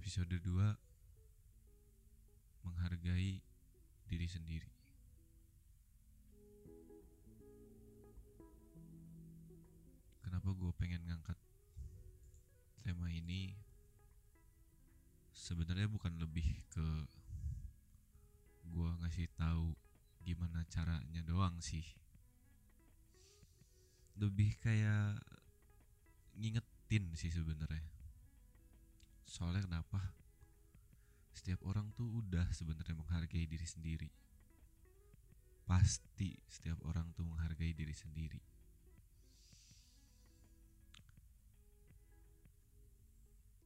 Episode 2 Menghargai diri sendiri. Kenapa gue pengen ngangkat tema ini? Sebenarnya bukan lebih ke Gue ngasih tahu gimana caranya doang sih. Lebih kayak ngingetin sih sebenarnya soalnya kenapa? Setiap orang tuh udah sebenarnya menghargai diri sendiri. Pasti setiap orang tuh menghargai diri sendiri.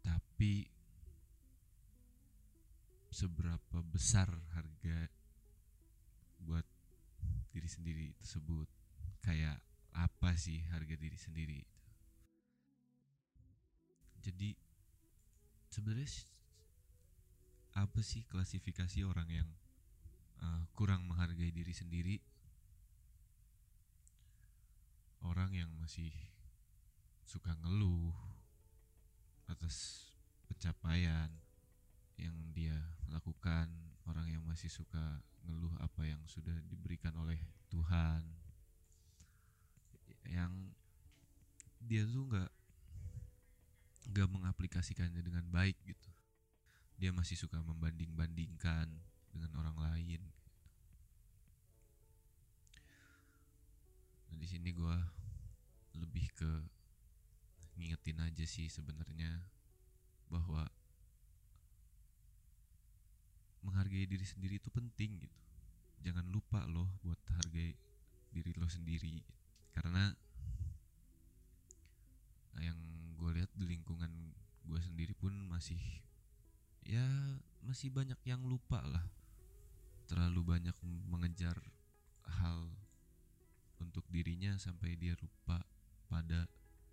Tapi seberapa besar harga buat diri sendiri tersebut? Kayak apa sih harga diri sendiri? Jadi sebenarnya apa sih klasifikasi orang yang uh, kurang menghargai diri sendiri? Orang yang masih suka ngeluh atas pencapaian yang dia lakukan orang yang masih suka ngeluh apa yang sudah diberikan oleh Tuhan yang dia tuh nggak nggak mengaplikasikannya dengan baik gitu. Dia masih suka membanding-bandingkan dengan orang lain. Nah di sini gua lebih ke ngingetin aja sih sebenarnya bahwa menghargai diri sendiri itu penting gitu. Jangan lupa loh buat hargai diri lo sendiri. Karena lihat di lingkungan gue sendiri pun masih ya masih banyak yang lupa lah. Terlalu banyak mengejar hal untuk dirinya sampai dia lupa pada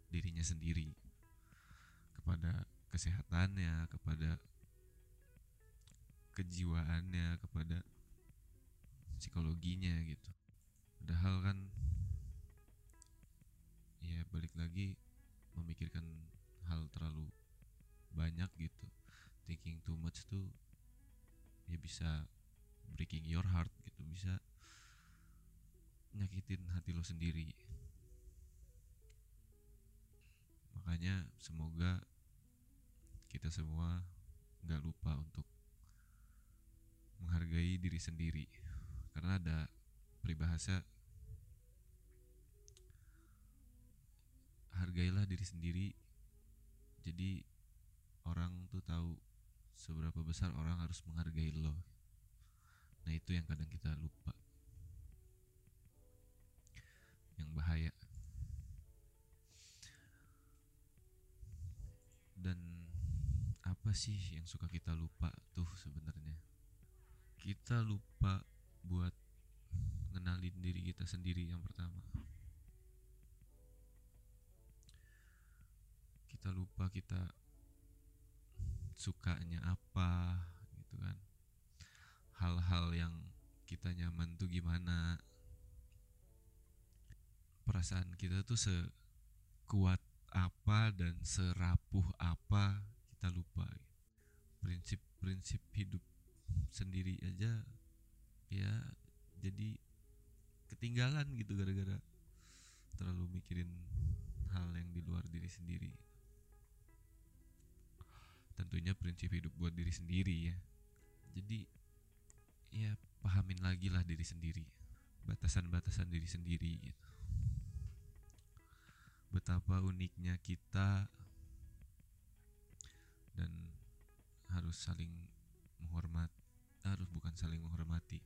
dirinya sendiri. Kepada kesehatannya kepada kejiwaannya kepada psikologinya gitu. Padahal kan ya balik lagi memikirkan hal terlalu banyak gitu. Thinking too much tuh ya bisa breaking your heart gitu bisa nyakitin hati lo sendiri. Makanya semoga kita semua nggak lupa untuk menghargai diri sendiri. Karena ada peribahasa hargailah diri sendiri. Jadi orang tuh tahu seberapa besar orang harus menghargai lo. Nah itu yang kadang kita lupa. Yang bahaya. Dan apa sih yang suka kita lupa tuh sebenarnya? Kita lupa buat ngenalin diri kita sendiri yang pertama kita lupa kita sukanya apa gitu kan. Hal-hal yang kita nyaman tuh gimana. Perasaan kita tuh sekuat apa dan serapuh apa kita lupa. Prinsip-prinsip hidup sendiri aja ya jadi ketinggalan gitu gara-gara terlalu mikirin hal yang di luar diri sendiri tentunya prinsip hidup buat diri sendiri ya. Jadi ya pahamin lagi lah diri sendiri batasan-batasan diri sendiri gitu. Betapa uniknya kita dan harus saling menghormat harus bukan saling menghormati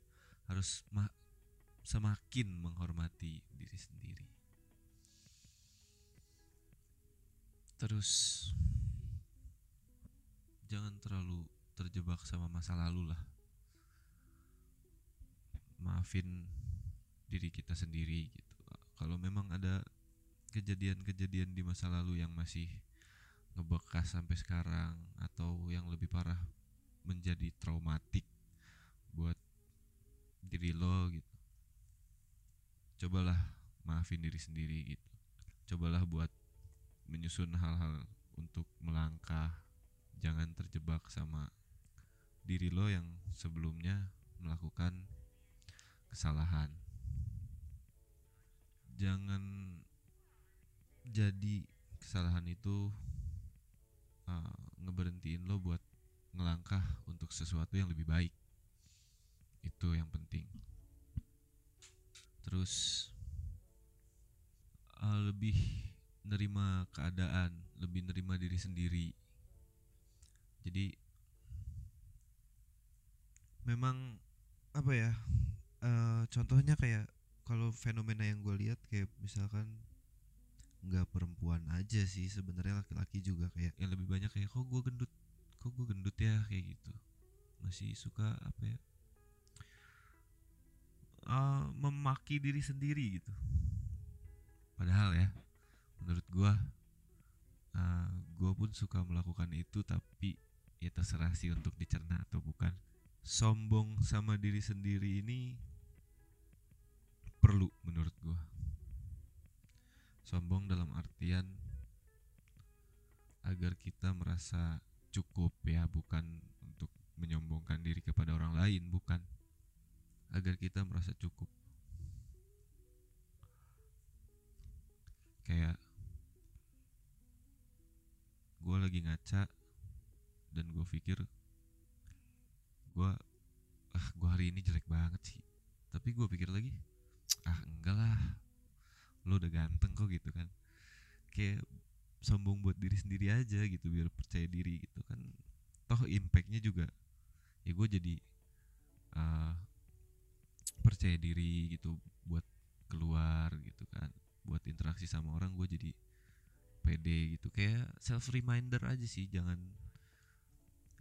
harus ma- semakin menghormati diri sendiri. Terus jangan terlalu terjebak sama masa lalu lah. Maafin diri kita sendiri gitu. Kalau memang ada kejadian-kejadian di masa lalu yang masih ngebekas sampai sekarang atau yang lebih parah menjadi traumatik buat diri lo gitu. Cobalah maafin diri sendiri gitu. Cobalah buat menyusun hal-hal jangan terjebak sama diri lo yang sebelumnya melakukan kesalahan. Jangan jadi kesalahan itu uh, ngeberhentiin lo buat ngelangkah untuk sesuatu yang lebih baik. Itu yang penting. Terus uh, lebih nerima keadaan lebih nerima diri sendiri jadi memang apa ya uh, contohnya kayak kalau fenomena yang gue lihat kayak misalkan nggak perempuan aja sih sebenarnya laki-laki juga kayak yang lebih banyak kayak kok gue gendut? Kok gue gendut ya? Kayak gitu. Masih suka apa ya uh, memaki diri sendiri gitu. Padahal ya menurut gue uh, gue pun suka melakukan itu tapi ya terserah sih untuk dicerna atau bukan. Sombong sama diri sendiri ini perlu menurut gue sombong dalam artian agar kita merasa cukup ya bukan untuk menyombongkan diri kepada orang lain bukan. Agar kita merasa cukup. Kayak gue lagi ngaca dan gue pikir gue ah gue hari ini jelek banget sih. Tapi gue pikir lagi ah enggak lah. Lo udah ganteng kok gitu kan. Kayak sombong buat diri sendiri aja gitu biar percaya diri gitu kan. Toh impactnya juga ya gue jadi uh, percaya diri gitu buat keluar gitu kan. Buat interaksi sama orang gue jadi pede gitu. Kayak self reminder aja sih jangan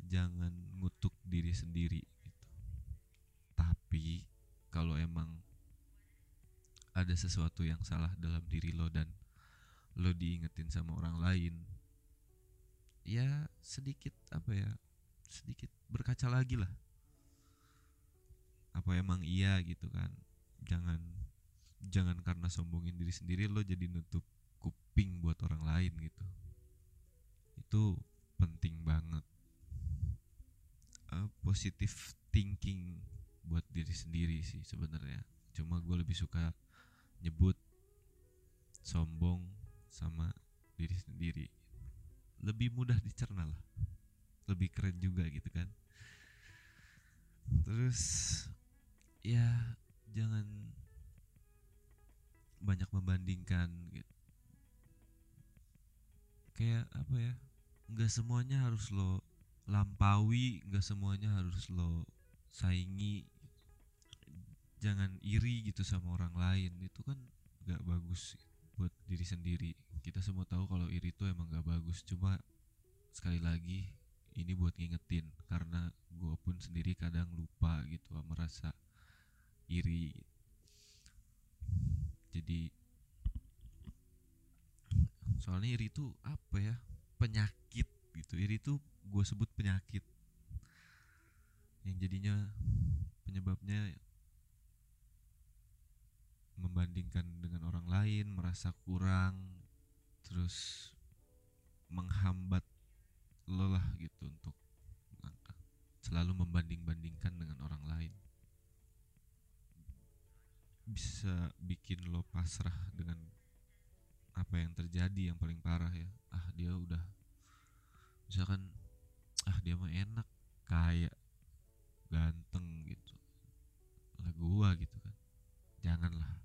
jangan ngutuk diri sendiri gitu. Tapi kalau emang ada sesuatu yang salah dalam diri lo dan lo diingetin sama orang lain ya sedikit apa ya sedikit berkaca lagi lah. Apa emang iya gitu kan? Jangan jangan karena sombongin diri sendiri lo jadi nutup kuping buat orang lain gitu. Itu penting banget uh, positive thinking buat diri sendiri sih sebenarnya. Cuma gue lebih suka nyebut sombong sama diri sendiri. Lebih mudah dicerna lah. Lebih keren juga gitu kan. Terus ya jangan banyak membandingkan gitu. Kayak apa ya? Nggak semuanya harus lo lampaui nggak semuanya harus lo saingi. Jangan iri gitu sama orang lain. Itu kan nggak bagus buat diri sendiri. Kita semua tahu kalau iri itu emang nggak bagus. Cuma sekali lagi ini buat ngingetin. Karena gue pun sendiri kadang lupa gitu merasa iri. Jadi soalnya iri itu apa ya? Penyakit gitu. Iri itu gue sebut penyakit. Yang jadinya penyebabnya membandingkan dengan orang lain merasa kurang terus menghambat lo lah gitu untuk selalu membanding-bandingkan dengan orang lain. Bisa bikin lo pasrah dengan apa yang terjadi yang paling parah ya. Ah dia udah misalkan ah dia mah enak kaya ganteng gitu. Lah gua gitu kan. Janganlah.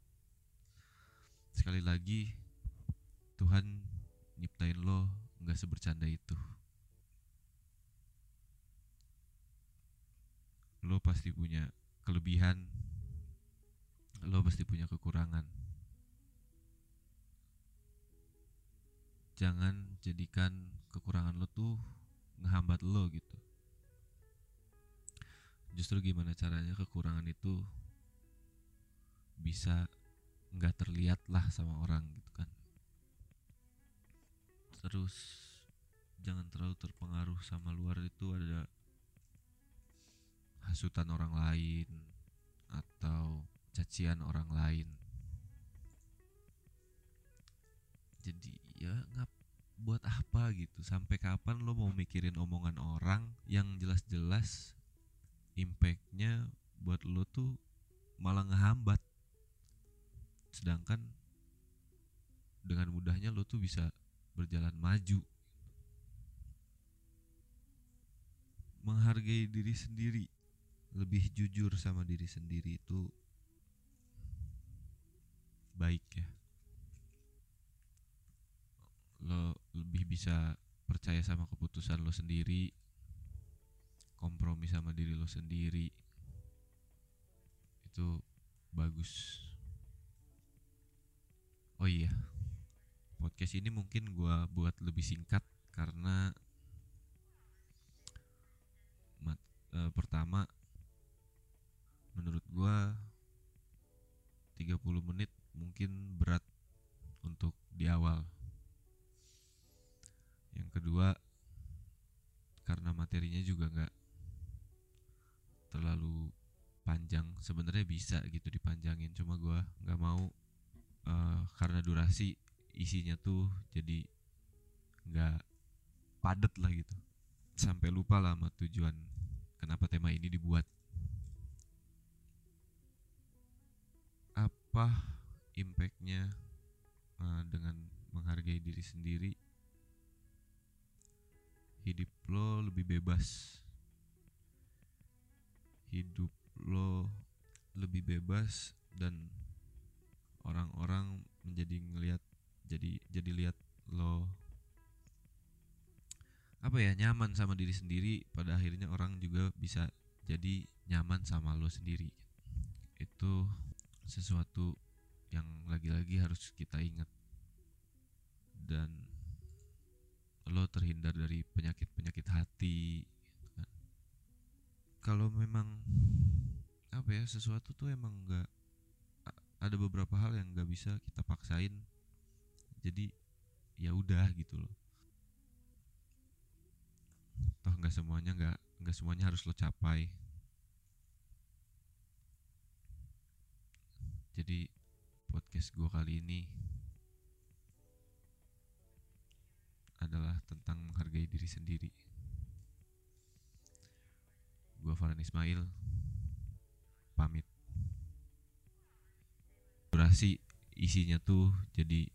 Sekali lagi Tuhan nyiptain lo nggak sebercanda itu. Lo pasti punya kelebihan lo pasti punya kekurangan jangan jadikan kekurangan lo tuh ngehambat lo gitu. Justru gimana caranya kekurangan itu bisa nggak terlihat lah sama orang gitu kan. Terus jangan terlalu terpengaruh sama luar itu ada hasutan orang lain atau cacian orang lain. Jadi ya ngap buat apa gitu? Sampai kapan lo mau mikirin omongan orang yang jelas-jelas impactnya buat lo tuh malah ngehambat? Sedangkan dengan mudahnya lo tuh bisa berjalan maju. Menghargai diri sendiri lebih jujur sama diri sendiri itu baik ya. Lo lebih bisa percaya sama keputusan lo sendiri kompromi sama diri lo sendiri. Itu bagus. Oh iya podcast ini mungkin gua buat lebih singkat karena eh, pertama menurut gua 30 menit mungkin berat untuk di awal kedua karena materinya juga nggak terlalu panjang. Sebenarnya bisa gitu dipanjangin cuma gua nggak mau eh, karena durasi isinya tuh jadi nggak padet lah gitu. Sampai lupa lah sama tujuan kenapa tema ini dibuat. Apa impactnya eh, dengan menghargai diri sendiri hidup lo lebih bebas. Hidup lo lebih bebas dan orang-orang menjadi ngelihat jadi jadi lihat lo apa ya nyaman sama diri sendiri. Pada akhirnya orang juga bisa jadi nyaman sama lo sendiri. Itu sesuatu yang lagi-lagi harus kita ingat. Dan lo terhindar dari penyakit-penyakit hati gitu kan. kalau memang apa ya sesuatu tuh emang nggak ada beberapa hal yang nggak bisa kita paksain. Jadi ya udah gitu loh. Toh nggak semuanya nggak nggak semuanya harus lo capai. Jadi podcast gua kali ini adalah tentang menghargai diri sendiri. Gua Farhan Ismail pamit. Durasi isinya tuh jadi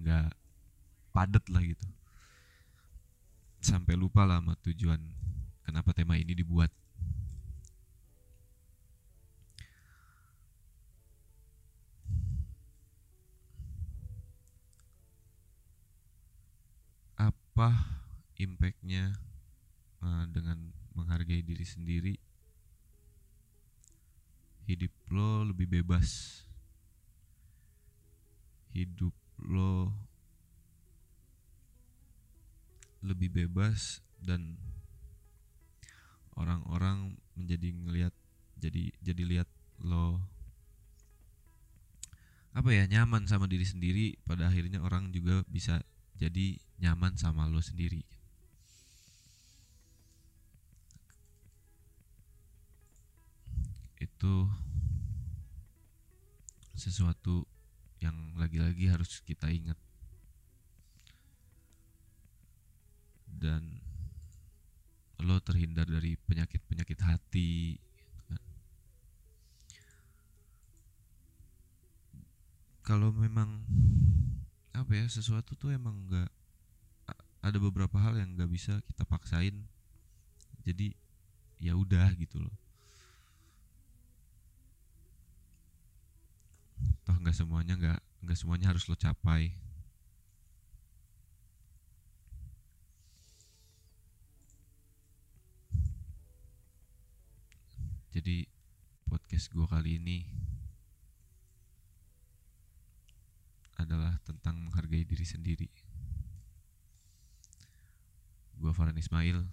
nggak padet lah gitu. Sampai lupa lah sama tujuan kenapa tema ini dibuat apa impactnya eh, dengan menghargai diri sendiri hidup lo lebih bebas. Hidup lo lebih bebas dan orang-orang menjadi ngelihat jadi jadi lihat lo apa ya nyaman sama diri sendiri. Pada akhirnya orang juga bisa jadi nyaman sama lo sendiri itu sesuatu yang lagi-lagi harus kita ingat dan lo terhindar dari penyakit-penyakit hati gitu kan. kalau memang apa ya sesuatu tuh emang nggak ada beberapa hal yang nggak bisa kita paksain. Jadi ya udah gitu loh. Toh nggak semuanya nggak nggak semuanya harus lo capai. Jadi podcast gua kali ini adalah tentang menghargai diri sendiri. Gua Farhan Ismail